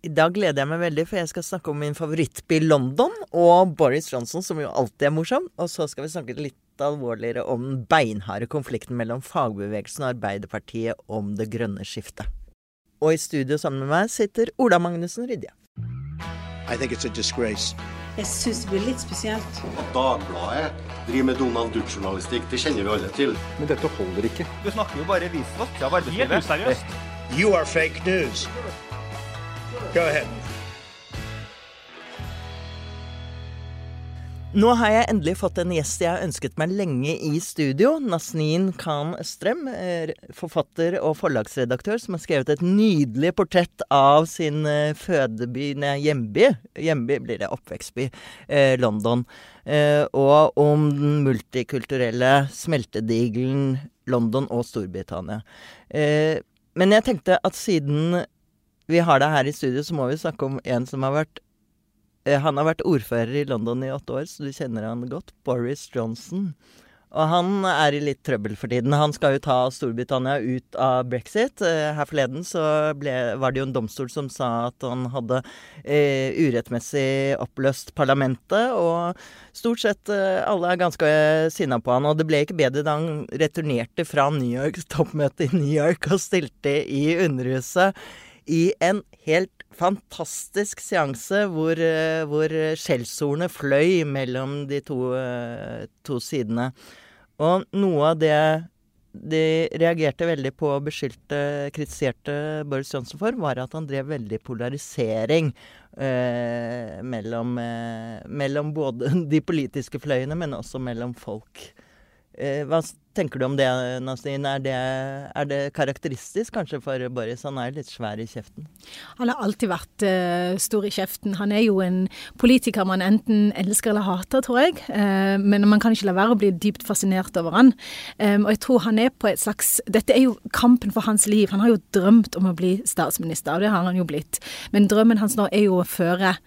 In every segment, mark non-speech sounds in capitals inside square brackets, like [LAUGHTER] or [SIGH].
I dag gleder jeg meg veldig, for jeg skal snakke om min favorittby London og Boris Johnson, som jo alltid er morsom. Og så skal vi snakke litt alvorligere om den beinharde konflikten mellom fagbevegelsen og Arbeiderpartiet om det grønne skiftet. Og i studio sammen med meg sitter Ola Magnussen Rydje. I think it's a disgrace. Jeg syns det blir litt spesielt. At Dagbladet driver med Donald Duck-journalistikk, det kjenner vi alle til. Men dette holder ikke. Du snakker jo bare visvask av arbeidslivet. Helt useriøst. You are fake news. Go ahead. Nå har jeg endelig fått en gjest jeg har ønsket meg lenge i studio. Nasneen Khan Østrem, eh, forfatter og forlagsredaktør, som har skrevet et nydelig portrett av sin eh, fødeby, nei, hjemby, hjemby blir det, oppvekstby, eh, London. Og om den multikulturelle smeltedigelen London og Storbritannia. Men jeg tenkte at siden vi har deg her i studio, så må vi snakke om en som har vært eh, Han har vært ordfører i London i åtte år, så du kjenner han godt. Boris Johnson. Og han er i litt trøbbel for tiden. Han skal jo ta Storbritannia ut av brexit. Eh, her forleden så ble, var det jo en domstol som sa at han hadde eh, urettmessig oppløst parlamentet. Og stort sett eh, alle er ganske sinna på han. Og det ble ikke bedre da han returnerte fra New York, [LAUGHS] toppmøte i New York og stilte i Underhuset i en helt fantastisk seanse hvor, eh, hvor skjellsordene fløy mellom de to, eh, to, sidene. Og noe av det de reagerte veldig på og beskyldte, kritiserte Boris Johnson for, var at han drev veldig polarisering eh, mellom, eh, mellom både [LAUGHS] de politiske fløyene, men også mellom folk. Eh, hva tenker du om det, Nasrin? Er det, er det, karakteristisk kanskje for Boris? Han er litt svær i kjeften. Han har alltid vært uh, stor i kjeften. Han er jo en politiker man enten elsker eller hater, tror jeg. Uh, men man kan ikke la være å bli dypt fascinert over han. Um, og jeg tror han er på et slags Dette er jo kampen for hans liv. Han har jo drømt om å bli statsminister, og det har han jo blitt. Men drømmen hans nå er jo å føre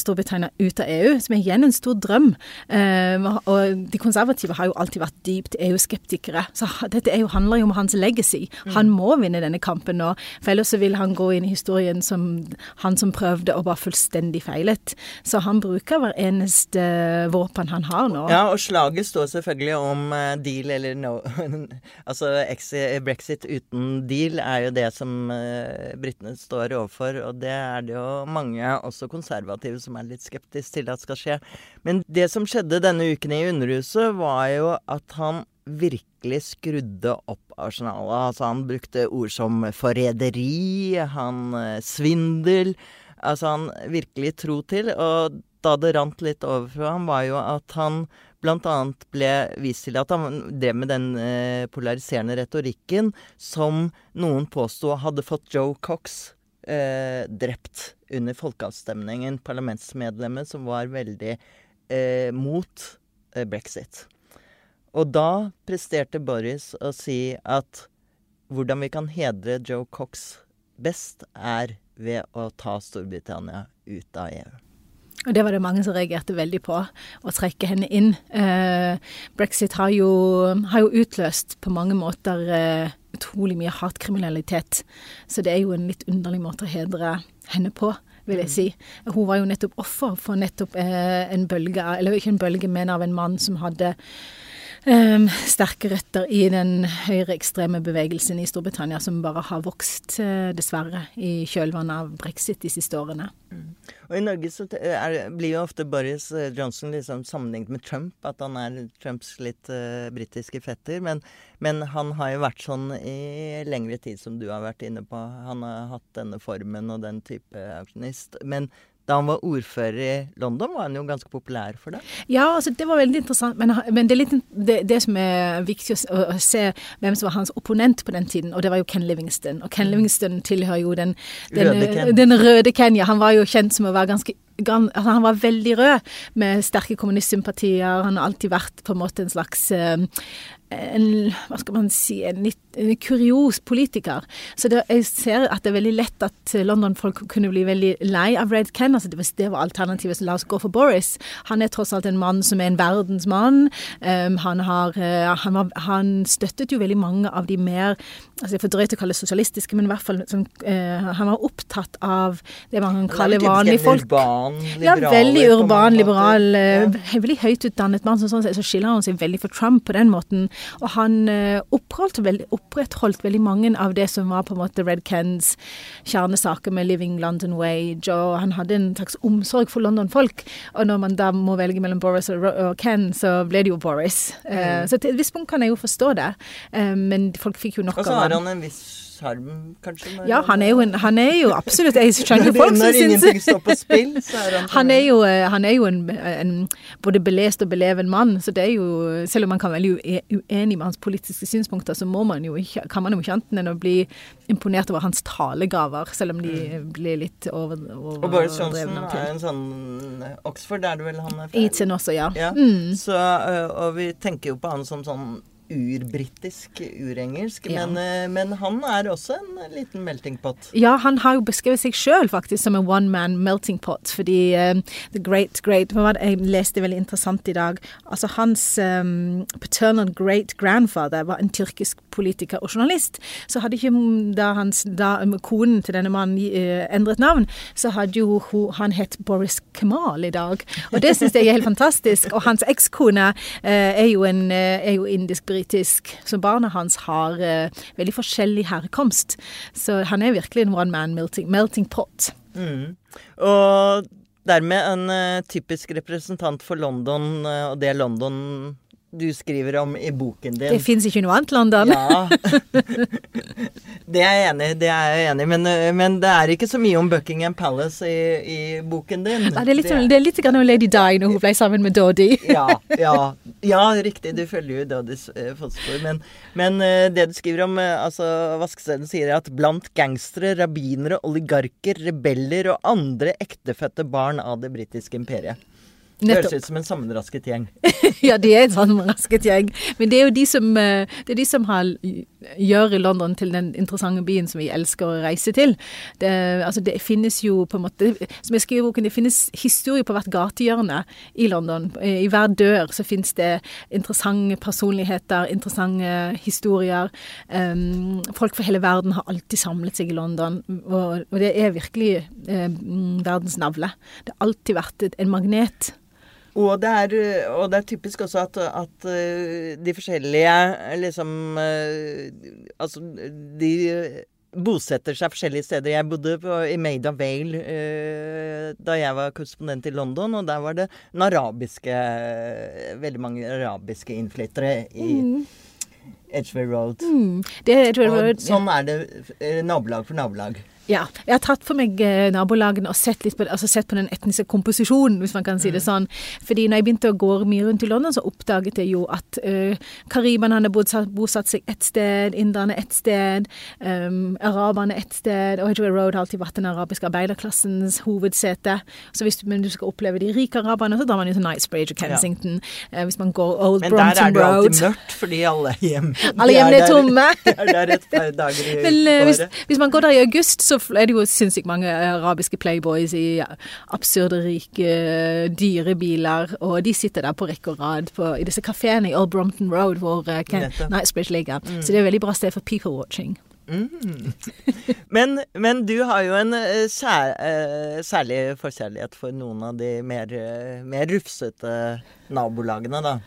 Storbritannia ut av EU, som er igjen en stor drøm. Eh, og de konservative har jo alltid vært dypt EU-skeptikere. Så dette jo, handler jo om hans legacy. Han må vinne denne kampen nå, for ellers så vil han gå inn i historien som han som prøvde og bare fullstendig feilet. Så han bruker hver eneste våpen han har nå. Ja, og slaget står selvfølgelig om eh, deal eller no. [LAUGHS] altså brexit uten deal er jo det som britene står overfor, og det er det jo mange, også konservative konservative som er litt skeptisk til at skal skje. Men det som skjedde denne uken i Underhuset, var jo at han virkelig skrudde opp arsenalet. Altså han brukte ord som forræderi, han eh, svindel. Altså han virkelig tro til. Og da det rant litt over for ham, var jo at han bl.a. ble vist til at han drev med den eh, polariserende retorikken som noen påsto hadde fått Joe Cox eh, drept under folkeavstemningen. Parlamentsmedlemmet som var veldig eh, mot eh, brexit. Og da presterte Boris å si at hvordan vi kan hedre Joe Cox best, er ved å ta Storbritannia ut av EU. Og det var det mange som reagerte veldig på, å trekke henne inn. Eh, brexit har jo, har jo, utløst på mange måter eh, utrolig mye hatkriminalitet. Så det er jo en litt underlig måte å hedre henne på, vil jeg mm. si. Hun var jo nettopp offer for nettopp eh, en bølge, eller ikke en bølge, men av en mann som hadde um, sterke røtter i den høyreekstreme bevegelsen i Storbritannia, som bare har vokst, uh, dessverre, i kjølvannet av brexit de siste årene. Mm. Og I Norge så er, blir jo ofte Boris eh, Johnson liksom sammenlignet med Trump, at han er Trumps litt uh, britiske fetter. Men, men, han har jo vært sånn i lengre tid, som du har vært inne på. Han har hatt denne formen og den type aksjonist. Men da han var ordfører i London, var han jo ganske populær for det? Ja, altså det var veldig interessant. Men, men det, det, det, som er viktig å, å, se hvem som var hans opponent på den tiden, og det var jo Ken Livingston. Og Ken mm. Livingston tilhører jo den, den, røde, Ken. den røde Ken. Ja, han var jo kjent som å være ganske altså han var veldig rød, med sterke kommunistsympatier. Han har alltid vært på en måte en slags uh, en hva skal man si, en litt en kurios politiker. Så det, jeg ser at det er veldig lett at London-folk kunne bli veldig lei av Red Ken. Altså det, var, det var alternativet, så la oss gå for Boris. Han er tross alt en mann som er en verdensmann. Um, han, har, uh, han, var, han, støttet jo veldig mange av de mer altså Jeg drøyt å kalle det sosialistiske, men i hvert fall sånn, uh, han var opptatt av det man kan kalle vanlige folk. Urban, liberal, ja, veldig urban, liberal. Ja. Veldig høyt utdannet mann. Så, sånn, så skiller han seg veldig for Trump på den måten. Og han uh, opprettholdt opprettholdt veldig mange av det som var på en måte Red Kens kjernesaker med Living London Wage, og han hadde en slags omsorg for London-folk. Og når man da må velge mellom Boris og, Ken, så ble det jo Boris. Uh, mm. Så til et visst punkt kan jeg jo forstå det, uh, men folk fikk jo nok av ham. Og så har han en viss sjarm, kanskje? Ja, han er, jo en, han er jo absolutt Jeg [LAUGHS] skjønner jo folk som syns Når ingenting står på spill, så er han Han er jo, han er jo en, en, både belest og beleven mann, så det er jo Selv om man kan være veldig uenig med hans politiske synspunkter, så må man jo ikke, kan man jo ikke annet enn å bli imponert over hans talegaver, selv om de mm. blir litt over, over Og Boris Johnson er en sånn Oxford, er det vel han er fra? Eton også, ja. ja. Mm. Så, og vi tenker jo på han som sånn urbritisk, urengelsk. Ja. Men, eh, men, han er også en liten melting pot. Ja, han har jo beskrevet seg sjøl faktisk som en one man melting pot. Fordi um, the great, great Jeg leste veldig interessant i dag. Altså hans um, paternal great grandfather var en tyrkisk politiker og journalist. Så hadde ikke da, hans, da konen til denne mannen uh, endret navn, så hadde jo hun, han hett Boris Kemal i dag. Og det syns jeg er helt fantastisk. Og hans ekskone uh, er jo en uh, er jo indisk britisk. Så barna hans har uh, veldig forskjellig herkomst. Så han er virkelig en one man melting, melting pot. Mm. Og dermed en uh, typisk representant for London, uh, og det London du skriver om i boken din. Det fins ikke noe annet London. Ja. det er jeg enig. Det er jeg enig i. Men, men, det er ikke så mye om Buckingham Palace i, i boken din. Ja, det er litt, det er... Det er litt om Lady Di når hun ble sammen med Doddy. ja, ja, ja, riktig. Du følger jo Doddys uh, fotspor. Men, men uh, det du skriver om uh, altså Vaskesteden sier at blant gangstere, rabbinere, oligarker, rebeller og andre ektefødte barn av det britiske imperiet. Det høres ut som en sammenrasket gjeng. [LAUGHS] ja, de er en sammenrasket gjeng. Men det er jo de som, eh, det er de som har, gjør London til den interessante byen som vi elsker å reise til. Det, altså, det finnes jo på en måte Som jeg skriver i boken, det finnes historie på hvert gatehjørne i London. I hver dør så finnes det interessante personligheter, interessante historier. Um, folk fra hele verden har alltid samlet seg i London, og, og det er virkelig um, verdens navle. Det har alltid vært en magnet. Og det, er, og det er, typisk også at, at eh, de forskjellige liksom eh, Altså, de bosetter seg forskjellige steder. Jeg bodde på, i Maida Vale eh, da jeg var korrespondent i London, og der var det arabiske Veldig mange arabiske innflyttere i mm. Edgeway Road. Mm. Det Edgeway Road. Og sånn er det nabolag for nabolag. Ja. Jeg har tatt for meg eh, nabolagene og sett, litt på, altså sett på den etniske komposisjonen, hvis man kan si det mm. sånn. Fordi når jeg begynte å gå mye rundt i London, så oppdaget jeg jo at uh, kariberne hadde bosatt, bosatt seg ett sted, inderne ett sted, um, araberne ett sted. Og Hedgeway Road har alltid vært den arabiske arbeiderklassens hovedsete. Så hvis men du skal oppleve de rike araberne, så drar man jo til Knightsbridge og Kensington. Ja. Uh, hvis man går Old men Brompton Road. Men der er det jo alltid mørkt, fordi alle hjem Alle hjemmene er, er tomme. [LAUGHS] De er der et par dager i men, uh, hvis, hvis man går der i august, så så er det jo sinnssykt mange arabiske playboys i absurde, rike, dyre biler. Og de sitter der på rekke og rad i disse kafeene i Old Brompton Road hvor uh, Knightsbridge ligger. Mm. Så det er et veldig bra sted for people watching. Mm. Men, men, du har jo en sær, særlig forkjærlighet for noen av de mer, mer rufsete nabolagene, da.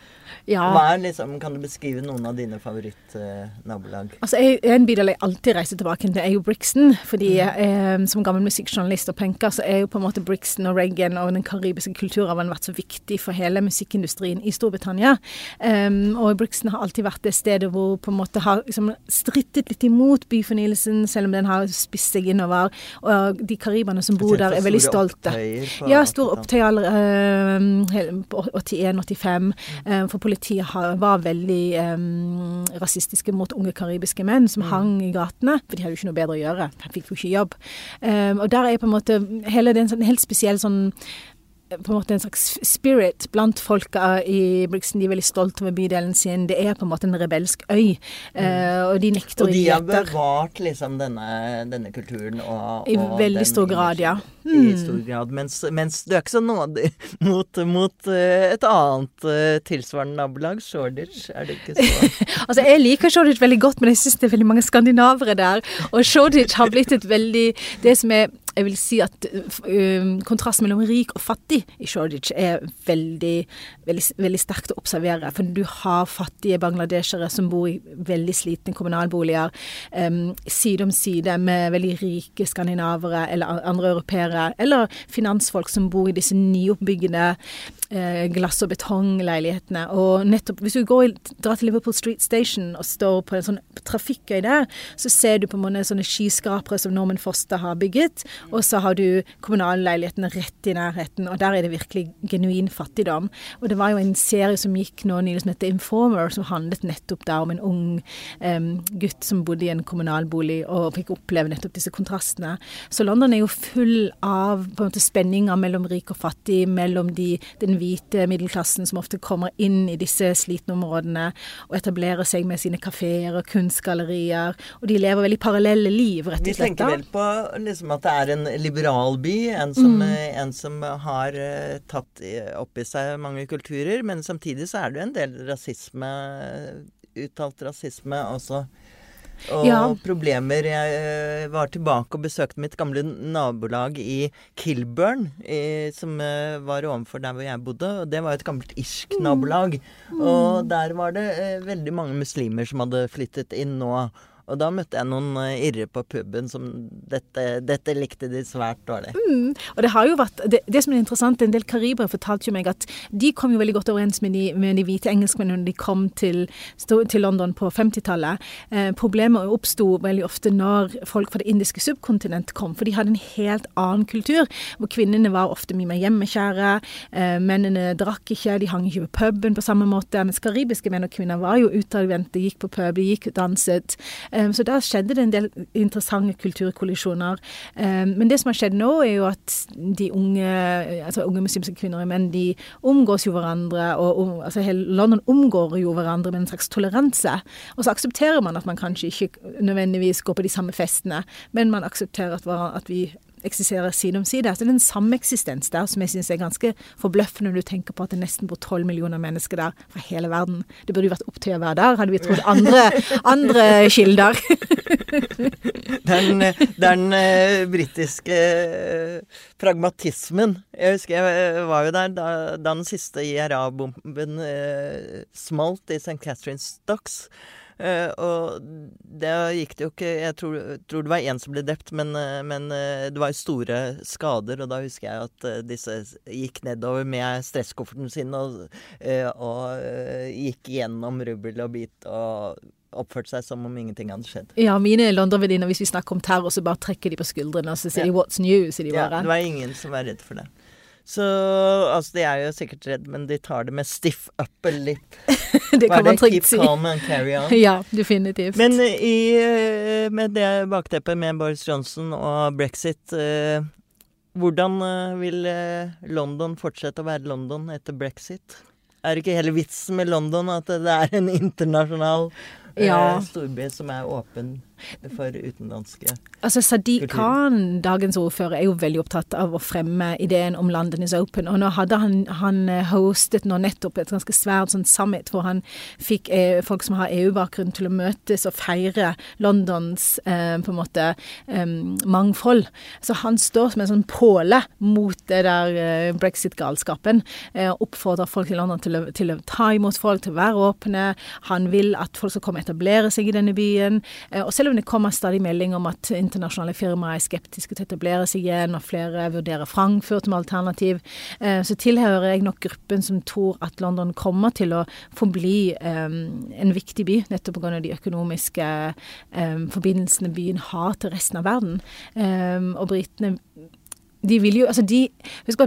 Ja. Liksom, kan du beskrive noen av dine favorittnabolag? Eh, altså, en bydel jeg alltid reiser tilbake til, er jo Brixton. fordi mm. eh, Som gammel musikkjournalist og penker, så er jo på en måte Brixton og Reagan og den karibiske kulturarven vært så viktig for hele musikkindustrien i Storbritannia. Um, og Brixton har alltid vært det stedet hvor på en måte har liksom, strittet litt imot byfornyelsen, selv om den har spist seg innover. Og de kariberne som bor der, er veldig stolte. Ja, store opptøyer uh, på 81 185, eh, for politiet var veldig eh, rasistiske mot unge karibiske menn som mm. hang i gatene, for de hadde jo ikke noe bedre å gjøre. De fikk jo ikke jobb. Eh, og der er på en måte hele den sånn helt spesielle sånn på en måte en slags spirit blant folka i Brixton. De er veldig stolte over bydelen sin. Det er på en måte en rebelsk øy. Mm. og de nekter å gi etter. Og de har bevart liksom denne, denne kulturen og, I veldig stor grad, ja. Mm. I stor grad. Mens, mens, du er ikke så nådig mot, mot uh, et annet uh, tilsvarende nabolag, Shoreditch. Er det ikke så [LAUGHS] Altså, jeg liker Shoreditch veldig godt, men jeg syns det er veldig mange skandinavere der. Og Shoreditch har blitt et veldig Det som er jeg vil si at uh, kontrasten mellom rik og fattig i Shoreditch er veldig, veldig, veldig sterkt å observere. For du har fattige bangladeshere som bor i veldig slitne kommunalboliger um, side om side med veldig rike skandinavere eller andre europeere, eller finansfolk som bor i disse nyoppbyggende glass- og betongleilighetene. Og nettopp, hvis du går, drar til Liverpool Street Station og står på en sånn trafikkøy der, så ser du på en måte sånne skyskrapere som Norman Foster har bygget. Og så har du kommunalleilighetene rett i nærheten, og der er det virkelig genuin fattigdom. Og det var jo en serie som gikk nå nylig som heter Informer, som handlet nettopp der om en ung um, gutt som bodde i en kommunalbolig og fikk oppleve nettopp disse kontrastene. Så London er jo full av på en måte spenninger mellom rik og fattig, mellom de, den hvite middelklassen som ofte kommer inn i disse slitne områdene og etablerer seg med sine kafeer og kunstgallerier, og de lever veldig parallelle liv, rett og slett. Vi tenker vel på liksom at det er en liberal by. En som, mm. Eh, en som har uh, tatt opp i seg mange kulturer. Men samtidig så er det jo en del rasisme, uttalt rasisme også. Og ja. problemer. Jeg uh, var tilbake og besøkte mitt gamle nabolag i Kilburn, i, som uh, var ovenfor der hvor jeg bodde. Og det var et gammelt irsk nabolag. Mm. Og der var det veldig mange muslimer som hadde flyttet inn nå. Og da møtte jeg noen uh, irre på puben som dette, dette, likte de svært dårlig. Mm. Og det har jo vært det, det, som er interessant, en del karibere fortalte jo meg at de kom jo veldig godt overens med de, med de hvite engelskmennene når de kom til, til London på 50-tallet. Eh, problemet oppsto veldig ofte når folk fra det indiske subkontinent kom, for de hadde en helt annen kultur, hvor kvinnene var ofte mye mer hjemmekjære, eh, mennene drakk ikke, de hang ikke på puben på samme måte, mens karibiske menn og kvinner var jo utadvendte, gikk på pub, de gikk og danset. Så da skjedde det en del interessante kulturkollisjoner. Men det som har skjedd nå, er jo at de unge, altså unge muslimske kvinner og menn, de omgås jo hverandre. og altså Hele London omgår jo hverandre med en slags toleranse. Og så aksepterer man at man kanskje ikke nødvendigvis går på de samme festene, men man aksepterer at, at vi eksisterer side om side. Altså det er en sameksistens der som jeg syns er ganske forbløffende når du tenker på at det nesten bor tolv millioner mennesker der fra hele verden. Det burde jo vært opp til å være der, hadde vi trodd andre, [LAUGHS] andre kilder. [LAUGHS] den, den uh, britiske uh, pragmatismen. Jeg husker jeg var jo der da, da den siste IRA-bomben uh, smalt i St. Catherines Docks. Uh, og det gikk det jo ikke Jeg tror, tror det var én som ble drept, men, uh, men uh, det var jo store skader. Og da husker jeg at disse gikk nedover med stresskofferten sin og, og gikk gjennom rubbel og bit og oppførte seg som om ingenting hadde skjedd. Ja, mine London-venninner, hvis vi snakker om terror, så bare trekker de på skuldrene og så sier ja. de 'what's new', sier de bare. Ja, det var ingen som var redd for det. Så altså, de er jo sikkert redd, men de tar det med stiff upper lip. [LAUGHS] det kan man trygt si. Keep calm and carry on. [LAUGHS] ja, definitivt. Men i, eh, med det bakteppet med Boris Johnson og brexit eh, hvordan eh, vil London fortsette å være London etter brexit? Er det ikke hele vitsen med London at det er en internasjonal ja. storby som er åpen for utenlandske Altså Sadiq Khan, dagens ordfører, er jo veldig opptatt av å fremme ideen om London is open. Og nå hadde han, han eh, hostet nå nettopp et ganske svært sånn summit hvor han fikk eh, folk som har EU-bakgrunn til å møtes og feire Londons eh, på en måte eh, mangfold. Så han står som en sånn påle mot det der eh, brexit-galskapen. Eh, oppfordrer folk i London til å, til å, ta imot folk, til å være åpne. Han vil at folk skal komme og etablere seg i denne byen. og selv om det kommer stadig melding om at internasjonale firmaer er skeptiske til å etablere seg igjen, og flere vurderer Frankfurt som alternativ, eh, så tilhører jeg nok gruppen som tror at London kommer til å forbli eh, en viktig by, nettopp pga. de økonomiske eh, forbindelsene byen har til resten av verden. Og britene de vil jo, altså de,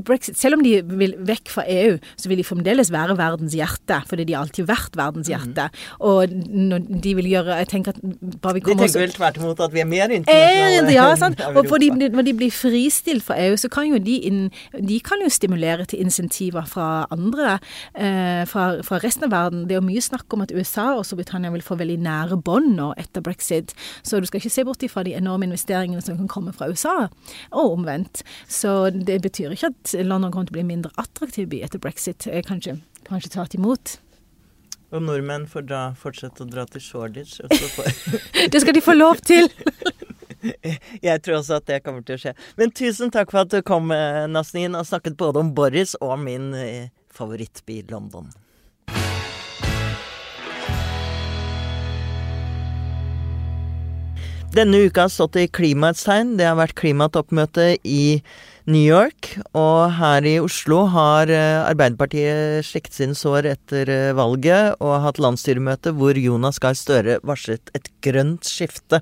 Brexit, Selv om de vil vekk fra EU, så vil de fremdeles være verdens hjerte. Fordi de har alltid vært verdens Mm. hjerte. Og når de vil gjøre jeg tenker at bare vi De tenker vel tvert imot at vi er mer Eh, internasjonale ja, sant. Og fordi, når de blir fristilt fra EU, så kan jo de, inn, de kan jo stimulere til insentiver fra andre, eh, fra, fra resten av verden. Det er jo mye snakk om at USA og Storbritannia vil få veldig nære bånd nå etter brexit. Så du skal ikke se bort ifra de enorme investeringene som kan komme fra USA, og omvendt. Så det betyr ikke at London kommer til å bli en mindre attraktiv by etter brexit. Kanskje, kanskje tvert imot. Og nordmenn får dra, fortsette å dra til Shoreditch. [LAUGHS] Det skal de få lov til! [LAUGHS] Jeg tror også at det kommer til å skje. Men tusen takk for at du kom, eh, og snakket både om Boris og min eh, favorittby London. Denne uka har stått i klimaets tegn. Det har vært klimatoppmøte i New York. Og her i Oslo har eh, Arbeiderpartiet slikt sin sår etter eh, valget og hatt landsstyremøte hvor Jonas Gahr Støre varslet et grønt skifte.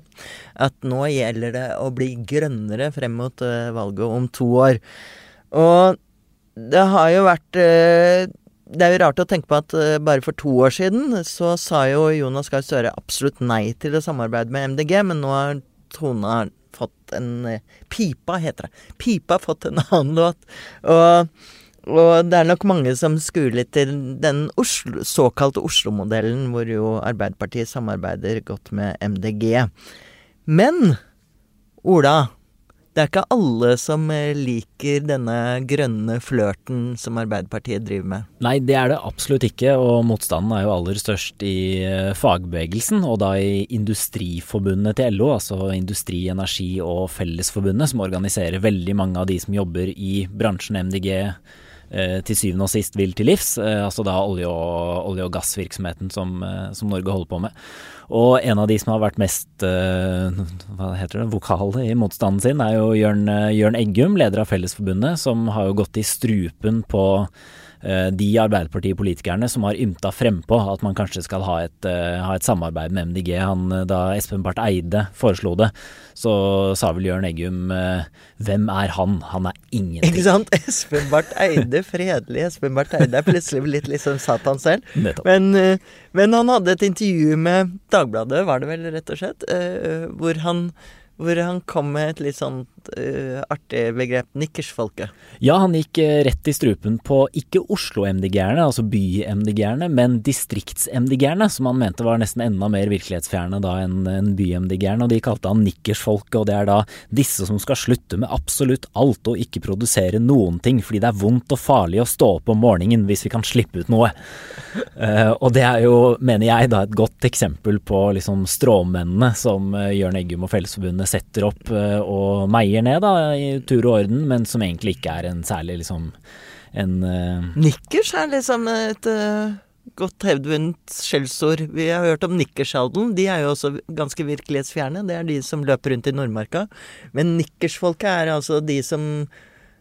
At nå gjelder det å bli grønnere frem mot eh, valget om to år. Og det har jo vært Det er jo rart å tenke på at eh, bare for to år siden så sa jo Jonas Gahr Støre absolutt nei til å samarbeide med MDG, men nå har Tone fått en eh, Pipa heter det. Pipa har fått en [LAUGHS] annen låt. Og, og det er nok mange som litt til den Oslo, såkalte Oslo-modellen, hvor jo Arbeiderpartiet samarbeider godt med MDG. Men Ola, det er ikke alle som eh, liker denne grønne flørten som Arbeiderpartiet driver med. Nei, det er det absolutt ikke, og motstanden er jo aller størst i eh, fagbevegelsen, og da i Industriforbundet til LO, altså Industri, Energi og Fellesforbundet, som organiserer veldig mange av de som jobber i bransjen MDG eh, til syvende og sist vil til livs, altså da olje- og, olje og gassvirksomheten som, som Norge holder på med. Og en av de som har vært mest eh, hva heter det, vokal i motstanden sin, er jo Jørn, eh, Jørn Eggum, leder av Fellesforbundet, som har jo gått i strupen på de Arbeiderpartipolitikerne som har ymta frempå at man kanskje skal ha et, eh, ha et samarbeid med MDG. Han, eh, da Espen Barth Eide foreslo det, så sa vel Jørn Eggum eh, hvem er han? Han er ingenting. Ikke sant? [LAUGHS] Espen Barth Eide, fredelig Espen Barth Eide, er plutselig blitt liksom Satan selv. Men, eh, men han hadde et intervju med Dagbladet, var det vel rett og slett, eh, hvor han, hvor han kom med et litt sånn eh, artig begrep, nikkersfolket. Ja, han gikk eh, rett i strupen på ikke Oslo-MDG-erne, altså by-MDG-erne, men distrikts-MDG-erne, som han mente var nesten enda mer virkelighetsfjerne da enn en by-MDG-erne. Og de kalte han nikkersfolket, og det er da disse som skal slutte med absolutt alt og ikke produsere noen ting, fordi det er vondt og farlig å stå opp om morgenen hvis vi kan slippe ut noe. Uh, [LAUGHS] og det er jo, mener jeg, da et godt eksempel på liksom stråmennene som Jørn Eggum og Fellesforbundet setter opp uh, og meier ned da, i tur og orden, men som egentlig ikke er en særlig liksom en uh... Nikkers er liksom et uh, godt hevdvunnet skjellsord. Vi har hørt om nikkersaldelen. De er jo også ganske virkelighetsfjerne. Det er de som løper rundt i Nordmarka. Men nikkersfolket er altså de som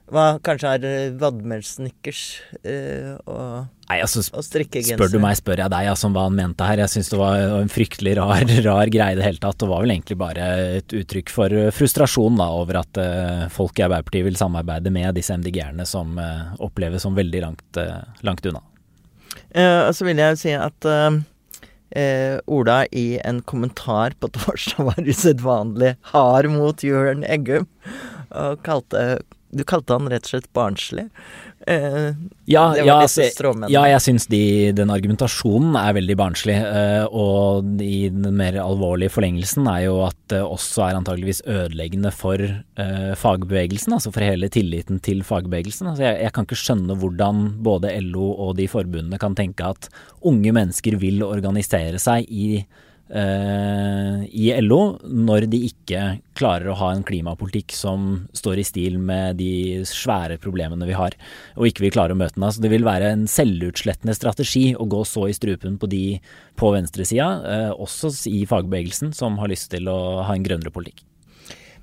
hva kanskje er vadmelsnickers vadmelsnikkers eh, og, Nei, altså og strikkegenser? Spør du meg, spør jeg deg altså, om hva han mente her. Jeg syns det var en fryktelig rar, [LAUGHS] rar greie i det hele tatt. Det var vel egentlig bare et uttrykk for eh, frustrasjon da, over at eh, folk i Arbeiderpartiet vil samarbeide med disse MDG-erne som eh, oppleves som veldig langt, eh, langt unna. Eh, og så vil jeg jo si at eh, eh, Ola i en kommentar på [LAUGHS] torsdag var usedvanlig hard mot Jørn Eggum. Og kalte Du kalte han rett og slett barnslig. Eh, Ja, ja, ja jeg syns de, den argumentasjonen er veldig barnslig. eh, og i den mer alvorlige forlengelsen er jo at det også er antageligvis ødeleggende for eh, fagbevegelsen, altså for hele tilliten til fagbevegelsen. Altså jeg, jeg kan ikke skjønne hvordan både LO og de forbundene kan tenke at unge mennesker vil organisere seg i eh, i LO når de ikke klarer å ha en klimapolitikk som står i stil med de svære problemene vi har, og ikke vil klare å møte den. Altså, det vil være en selvutslettende strategi å gå så i strupen på de på venstresida, eh, også i fagbevegelsen, som har lyst til å ha en grønnere politikk.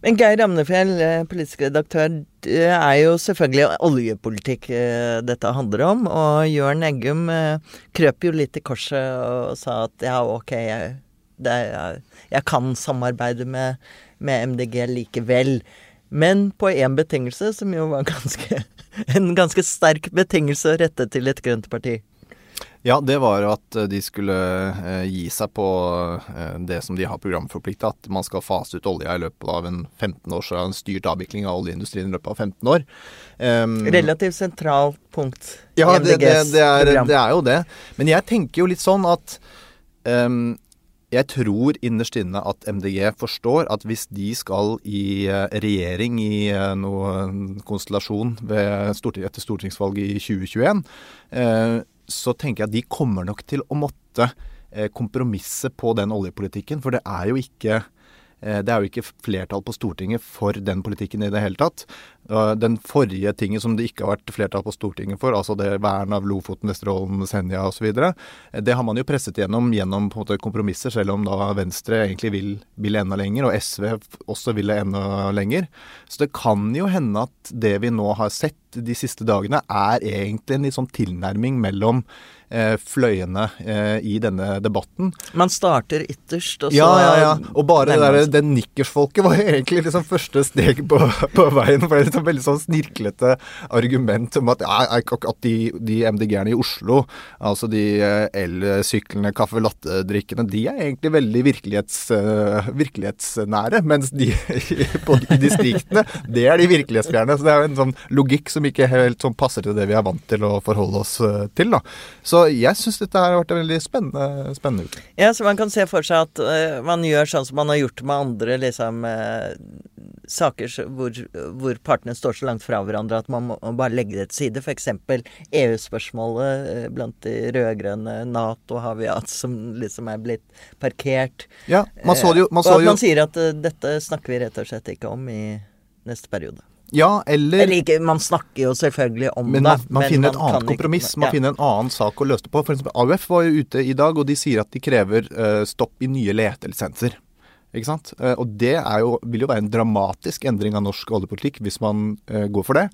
Men Geir Ramnefjell, eh, politisk redaktør, det er jo selvfølgelig oljepolitikk eh, dette handler om. Og Jørn Eggum eh, krøp jo litt i korset og sa at ja, ok, jeg, er, jeg kan samarbeide med, med MDG likevel. Men på én betingelse, som jo var ganske, [LAUGHS] en ganske sterk betingelse å rette til et grønt parti. Ja, det var at de skulle eh, gi seg på eh, det som de har programforplikta, at man skal fase ut olja i løpet av en 15 års en styrt avvikling av oljeindustrien i løpet av 15 år. Um, Relativt sentralt punkt i ja, MDGs det, det, det er, program. Det er jo det. Men jeg tenker jo litt sånn at um, jeg tror innerst inne at MDG forstår at hvis de skal i uh, regjering i uh, noen konstellasjon storting, etter stortingsvalget i 2021, uh, så tenker jeg at de kommer nok til å måtte eh, kompromisse på den oljepolitikken. For det er jo ikke Eh, det er jo ikke flertall på Stortinget for den politikken i det hele tatt. Den forrige tingen som det ikke har vært flertall på Stortinget for, altså det vern av Lofoten, Vesterålen, Senja osv., eh, det har man jo presset gjennom gjennom måte kompromisser, selv om da Venstre egentlig vil, vil enda lenger, og SV også ville enda lenger. Så det kan jo hende at det vi nå har sett de siste dagene, er egentlig en litt sånn tilnærming mellom Eh, fløyene eh, i denne debatten. Man starter ytterst, og så Ja, ja, ja. Og bare det der, den nikkersfolket var egentlig liksom første steg på, på veien. For det er liksom veldig sånn snirklete argument om at, at de, de MDG-erne i Oslo, altså de eh, elsyklene, caffè latte-drikkene, de er egentlig veldig virkelighets, virkelighetsnære. Mens de [LAUGHS] på, i distriktene, det er de virkelighetsfjerne. Så det er jo en sånn logikk som ikke helt sånn passer til det vi er vant til å forholde oss til. da. Så så jeg syns dette har vært en veldig spennende, spennende uke. Ja, så man kan se for seg at uh, man gjør sånn som man har gjort med andre liksom uh, saker hvor, hvor, partene står så langt fra hverandre at man må bare legge det til side. F.eks. EU-spørsmålet uh, blant de rød-grønne. Nato har vi hatt som liksom er blitt parkert. Ja, man så det jo, man så og at man sier at dette snakker vi rett og slett ikke om i neste periode. Ja, eller, eller ikke, Man snakker jo selvfølgelig om men man, det. Man, finner et annet kompromiss. Ikke, man ja. finner en annen sak å løse det på. For eksempel AUF var jo ute i dag, og de sier at de krever uh, stopp i nye letelisenser. Ikke sant? Uh, og det jo, vil jo være en dramatisk endring av norsk oljepolitikk hvis man uh, går for det.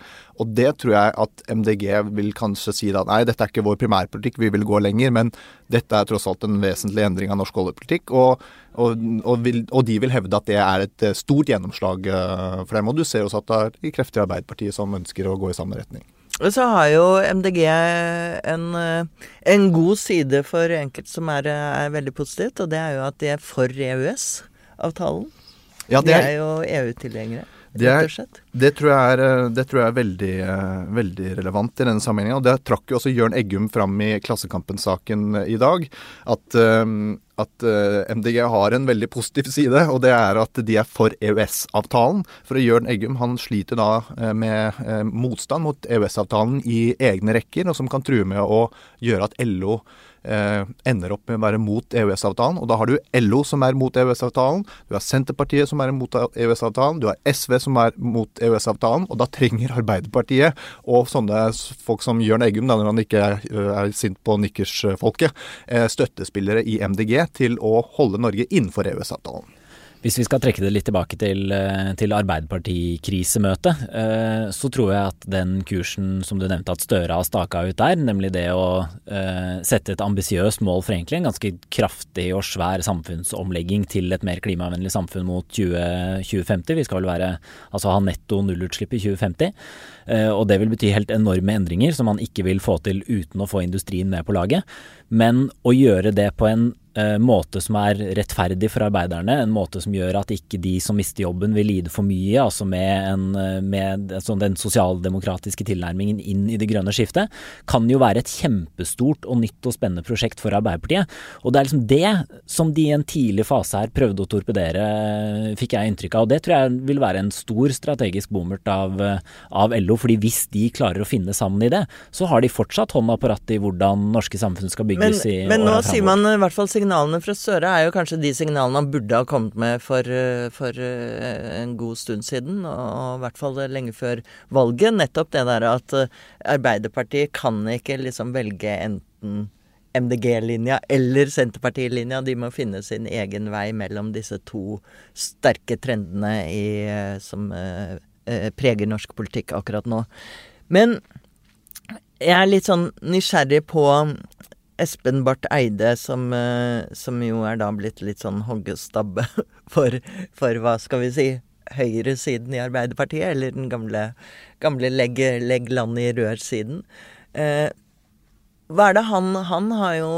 Og det tror jeg at MDG vil kanskje si da nei, dette er ikke vår primærpolitikk, vi vil gå lenger. Men dette er tross alt en vesentlig endring av norsk oljepolitikk. og og, og, vil, og, de vil hevde at det er et eh, stort gjennomslag eh, for dem. Og du ser også at det er krefter i Arbeiderpartiet som ønsker å gå i samme retning. Og så har jo MDG en, eh, en god side for enkelte som er, er, veldig positivt, og det er jo at de er for EØS-avtalen. Ja, de er jo EU-tilhengere. Det, er, det, tror jeg er, det tror jeg er veldig, veldig, relevant i denne sammenhengen. Og det trakk jo også Jørn Eggum fram i Klassekampen-saken i dag. At, at eh, MDG har en veldig positiv side, og det er at de er for EØS-avtalen. For Jørn Eggum han sliter da med motstand mot EØS-avtalen i egne rekker, og som kan true med å gjøre at LO eh, ender opp med å være mot EØS-avtalen. Og da har du LO som er mot EØS-avtalen, du har Senterpartiet som er mot EØS-avtalen, du har SV som er mot EØS-avtalen, og da trenger Arbeiderpartiet og sånne folk som Jørn Eggum, da, når han ikke er, er sint på nikkersfolket, eh, støttespillere i MDG til å holde Norge innenfor EØS-avtalen. Hvis vi skal trekke det litt tilbake til, eh, til Arbeiderpartikrisemøtet, eh, så tror jeg at den kursen som du nevnte at Støre har staka ut der, nemlig det å eh, sette et ambisiøst mål for egentlig en ganske kraftig og svær samfunnsomlegging til et mer klimavennlig samfunn mot 20, 2050. Vi skal vel være, altså ha netto nullutslipp i 2050. Og det vil bety helt enorme endringer som man ikke vil få til uten å få industrien med på laget. Men å gjøre det på en måte som er rettferdig for arbeiderne, en måte som gjør at ikke de som mister jobben vil lide for mye, altså med, en, eh, med altså den sosialdemokratiske tilnærmingen inn i det grønne skiftet, kan jo være et kjempestort og nytt og spennende prosjekt for Arbeiderpartiet. Og det er liksom det som de i en tidlig fase her prøvde å torpedere, fikk jeg inntrykk av. Og det tror jeg vil være en stor strategisk bommert av, av LO, fordi hvis de klarer å finne sammen i det, så har de fortsatt hånda på rattet i hvordan norske samfunn skal bygges men, i åra framover. Men nå sier man i hvert fall signalene fra Støre er jo kanskje de signalene han burde ha kommet med for, eh, for eh, en god stund siden, og i hvert fall lenge før valget. Nettopp det der at eh, Arbeiderpartiet kan ikke liksom velge enten MDG-linja eller Senterparti-linja. De må finne sin egen vei mellom disse to sterke trendene i, som eh, preger norsk politikk akkurat nå. Men jeg er litt sånn nysgjerrig på Espen Barth Eide, som, eh, som, jo er da blitt litt sånn hoggestabbe [LAUGHS] for, for hva skal vi si høyresiden i Arbeiderpartiet, eller den gamle, gamle legg, legg land i rør-siden. Eh, hva er det han Han har jo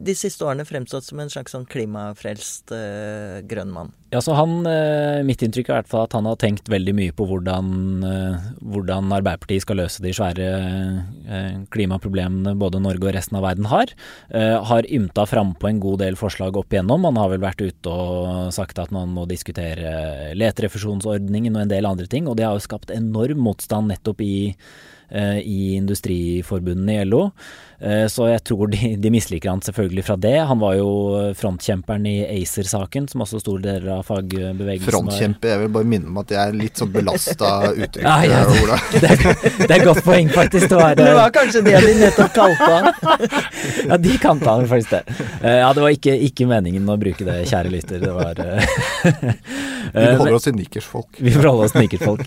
de siste årene fremstått som en slags sånn klimafrelst uh, grønn mann. Ja, så han, uh, Mitt inntrykk er i hvert fall at han har tenkt veldig mye på hvordan, uh, hvordan Arbeiderpartiet skal løse de svære klimaproblemene både Norge og resten av verden har. har ymta frampå en god del forslag opp igjennom. Han har vel vært ute og sagt at man må diskutere leterefusjonsordningen og en del andre ting. Og det har jo skapt enorm motstand nettopp i Eh, i industriforbundene i LO. Eh, så jeg tror de, de, misliker han selvfølgelig fra det. Han var jo frontkjemperen i ACER-saken, som også store deler av fagbevegelsen Frontkjemper, jeg vil bare minne om at jeg er litt sånn belasta [LAUGHS] uttrykk, ja, ja, Ola. [LAUGHS] Det, det, er godt poeng, faktisk. Det var, [LAUGHS] det var kanskje det de nettopp kalte han. ja, de kalte han faktisk det. Eh, ja, det var ikke, ikke, meningen å bruke det, kjære lytter. Det var Vi holder oss til nikkersfolk. Vi forholder oss til nikkersfolk.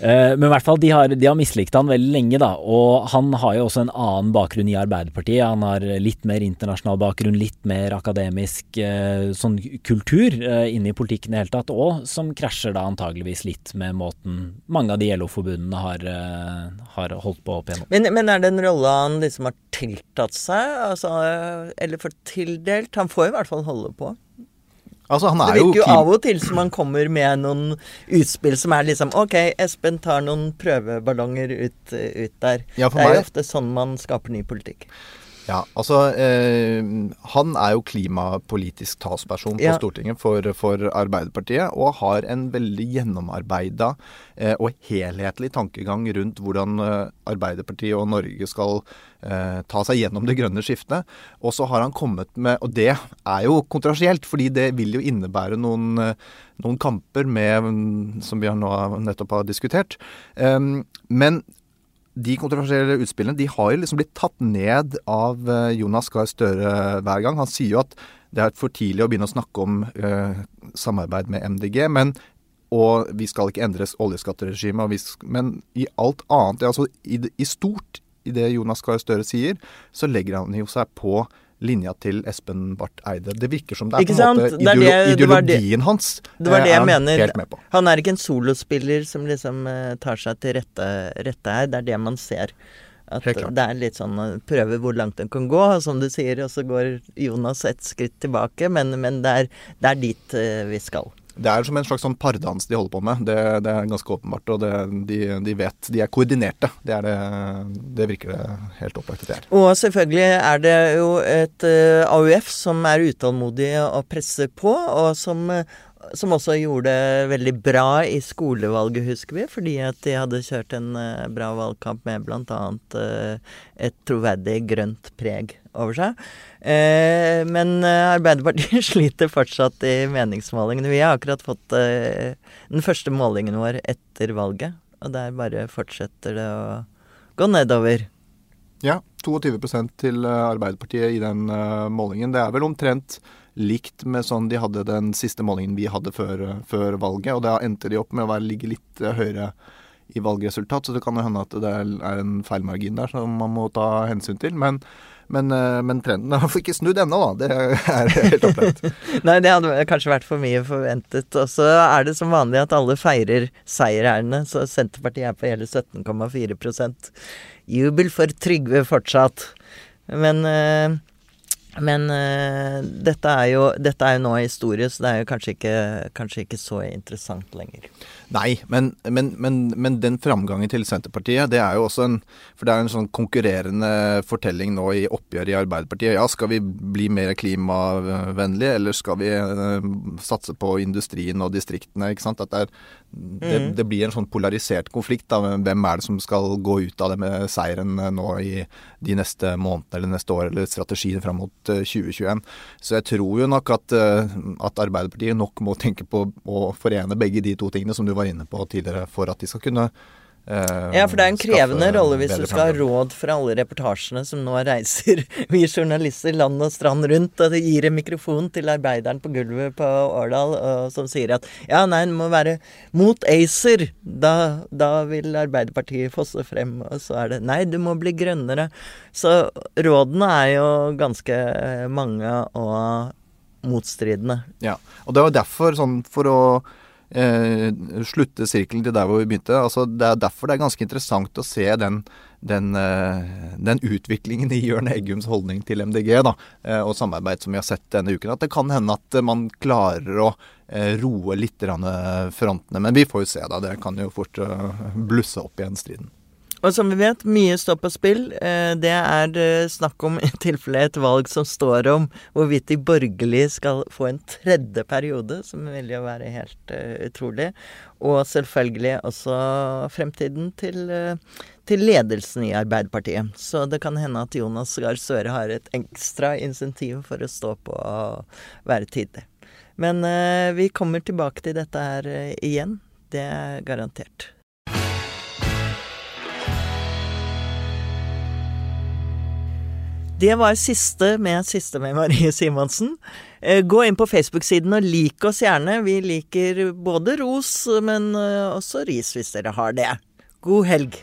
Men i hvert fall, de har, de har mislikt han veldig lenge, da. Og han har jo også en annen bakgrunn i Arbeiderpartiet. Han har litt mer internasjonal bakgrunn, litt mer akademisk eh, sånn kultur eh, inne i politikken i det hele tatt, og som krasjer da antageligvis litt med måten mange av de LO-forbundene har, eh, har, holdt på opp igjennom. Men, men, er det en rolle han liksom har tiltatt seg, altså, eller fått tildelt? Han får i hvert fall holde på. Altså, det virker jo, jo av og til som han kommer med noen utspill som er liksom Ok, Espen tar noen prøveballonger ut, ut der. Ja, det er meg... jo ofte sånn man skaper ny politikk. Ja, altså eh, Han er jo klimapolitisk talsperson på ja. Stortinget for, for, Arbeiderpartiet, og har en veldig gjennomarbeida eh, og helhetlig tankegang rundt hvordan eh, Arbeiderpartiet og Norge skal eh, ta seg gjennom det grønne skiftet. Og så har han kommet med Og det er jo kontrasielt, fordi det vil jo innebære noen, eh, noen kamper med Som vi har nå nettopp har diskutert. Eh, men de kontroversielle utspillene de har jo liksom blitt tatt ned av eh, Jonas Gahr Støre hver gang. Han sier jo at det er for tidlig å begynne å snakke om uh, samarbeid med MDG. Men, og vi skal ikke endres oljeskatteregimet. Men i alt annet, altså i, i stort i det Jonas Gahr Støre sier, så legger han jo seg på linja til Espen Barth Eide. Det virker som det er på en måte ideolo det, ideologien det, hans. Det var det jeg mener. Han er ikke en solospiller som liksom uh, tar seg til rette, rette, her. Det er det man ser. At det er litt sånn å prøve hvor langt den kan gå, som du sier. Og så går Jonas et skritt tilbake, men, men det, er, det, er, dit vi skal. Det er som en slags sånn pardans de holder på med. Det, det er ganske åpenbart. Og det, de, de, vet De er koordinerte. Det, er det, det virker det helt opplagt at de er. Og selvfølgelig er det jo et uh, AUF som er utålmodig og presser på, og som uh, som også gjorde det veldig bra i skolevalget, husker vi. Fordi at de hadde kjørt en uh, bra valgkamp med bl.a. Uh, et troverdig grønt preg over seg. Uh, men Arbeiderpartiet [LAUGHS] sliter fortsatt i meningsmålingene. Vi har akkurat fått den første målingen vår etter valget. Og der bare fortsetter det å gå nedover. Ja, 22% til Arbeiderpartiet i den målingen. Det er vel omtrent likt med sånn de hadde den siste målingen vi hadde før, før valget. Og da endte de opp med å være, ligge litt eh, høyere i valgresultat, så det kan jo hende at det er en feilmargin der som man må ta hensyn til. Men, men, eh, men trenden har ikke snudd ennå, da. Det er helt opplagt. [LAUGHS] Nei, det hadde kanskje vært for mye forventet. Og så er det som vanlig at alle feirer seierherrene, så Senterpartiet er på hele 17,4% Jubel for Trygve fortsatt. Men øh, men uh, dette, er jo, dette, er jo, nå historie, så det er jo kanskje ikke, kanskje ikke så interessant lenger. Nei, men, men, men, men, den framgangen til Senterpartiet, det er jo også en For det er en sånn konkurrerende fortelling nå i oppgjøret i Arbeiderpartiet. Ja, skal vi bli mer klimavennlige, eller skal vi uh, satse på industrien og distriktene? ikke sant? At det, er, det, mm. det, blir en sånn polarisert konflikt. da, Hvem er det som skal gå ut av det med seieren eh, nå i de neste månedene eller neste år, eller strategien fram mot 2021. Så jeg tror jo nok at, at Arbeiderpartiet nok må tenke på å forene begge de to tingene som du var inne på tidligere, for at de skal kunne Uh, ja, for det er en krevende rolle hvis du skal ha råd for alle reportasjene som nå reiser [LAUGHS] vi journalister land og strand rundt, og gir en mikrofon til arbeideren på gulvet på Årdal som sier at ja, nei, den må være mot ACER. Da, da vil Arbeiderpartiet fosse frem. Og så er det nei, du må bli grønnere. Så rådene er jo ganske mange og motstridende. Ja, og det var derfor, sånn for å eh, slutte sirkelen til der hvor vi begynte. Altså, det er derfor det er ganske interessant å se den, den, eh, den utviklingen i Jørn Eggums holdning til MDG da, eh, og samarbeid som vi har sett denne uken. At det kan hende at man klarer å eh, roe litt frontene. Men vi får jo se, da. Det kan jo fort eh, blusse opp igjen striden. Og som vi vet, mye står på spill. Eh, det er eh, snakk om [LAUGHS] i tilfelle et valg som står om hvorvidt de borgerlige skal få en tredje periode, som vil jo være helt uh, utrolig. Og selvfølgelig også fremtiden til, til, ledelsen i Arbeiderpartiet. Så det kan hende at Jonas Gahr Støre har et ekstra insentiv for å stå på og være tidlig. Men vi kommer tilbake til dette her igjen. Det er garantert. Det var siste med siste med Marie Simonsen. Eh, gå inn på Facebook-siden og lik oss gjerne. Vi liker både ros, men eh, også ris hvis dere har det. God helg.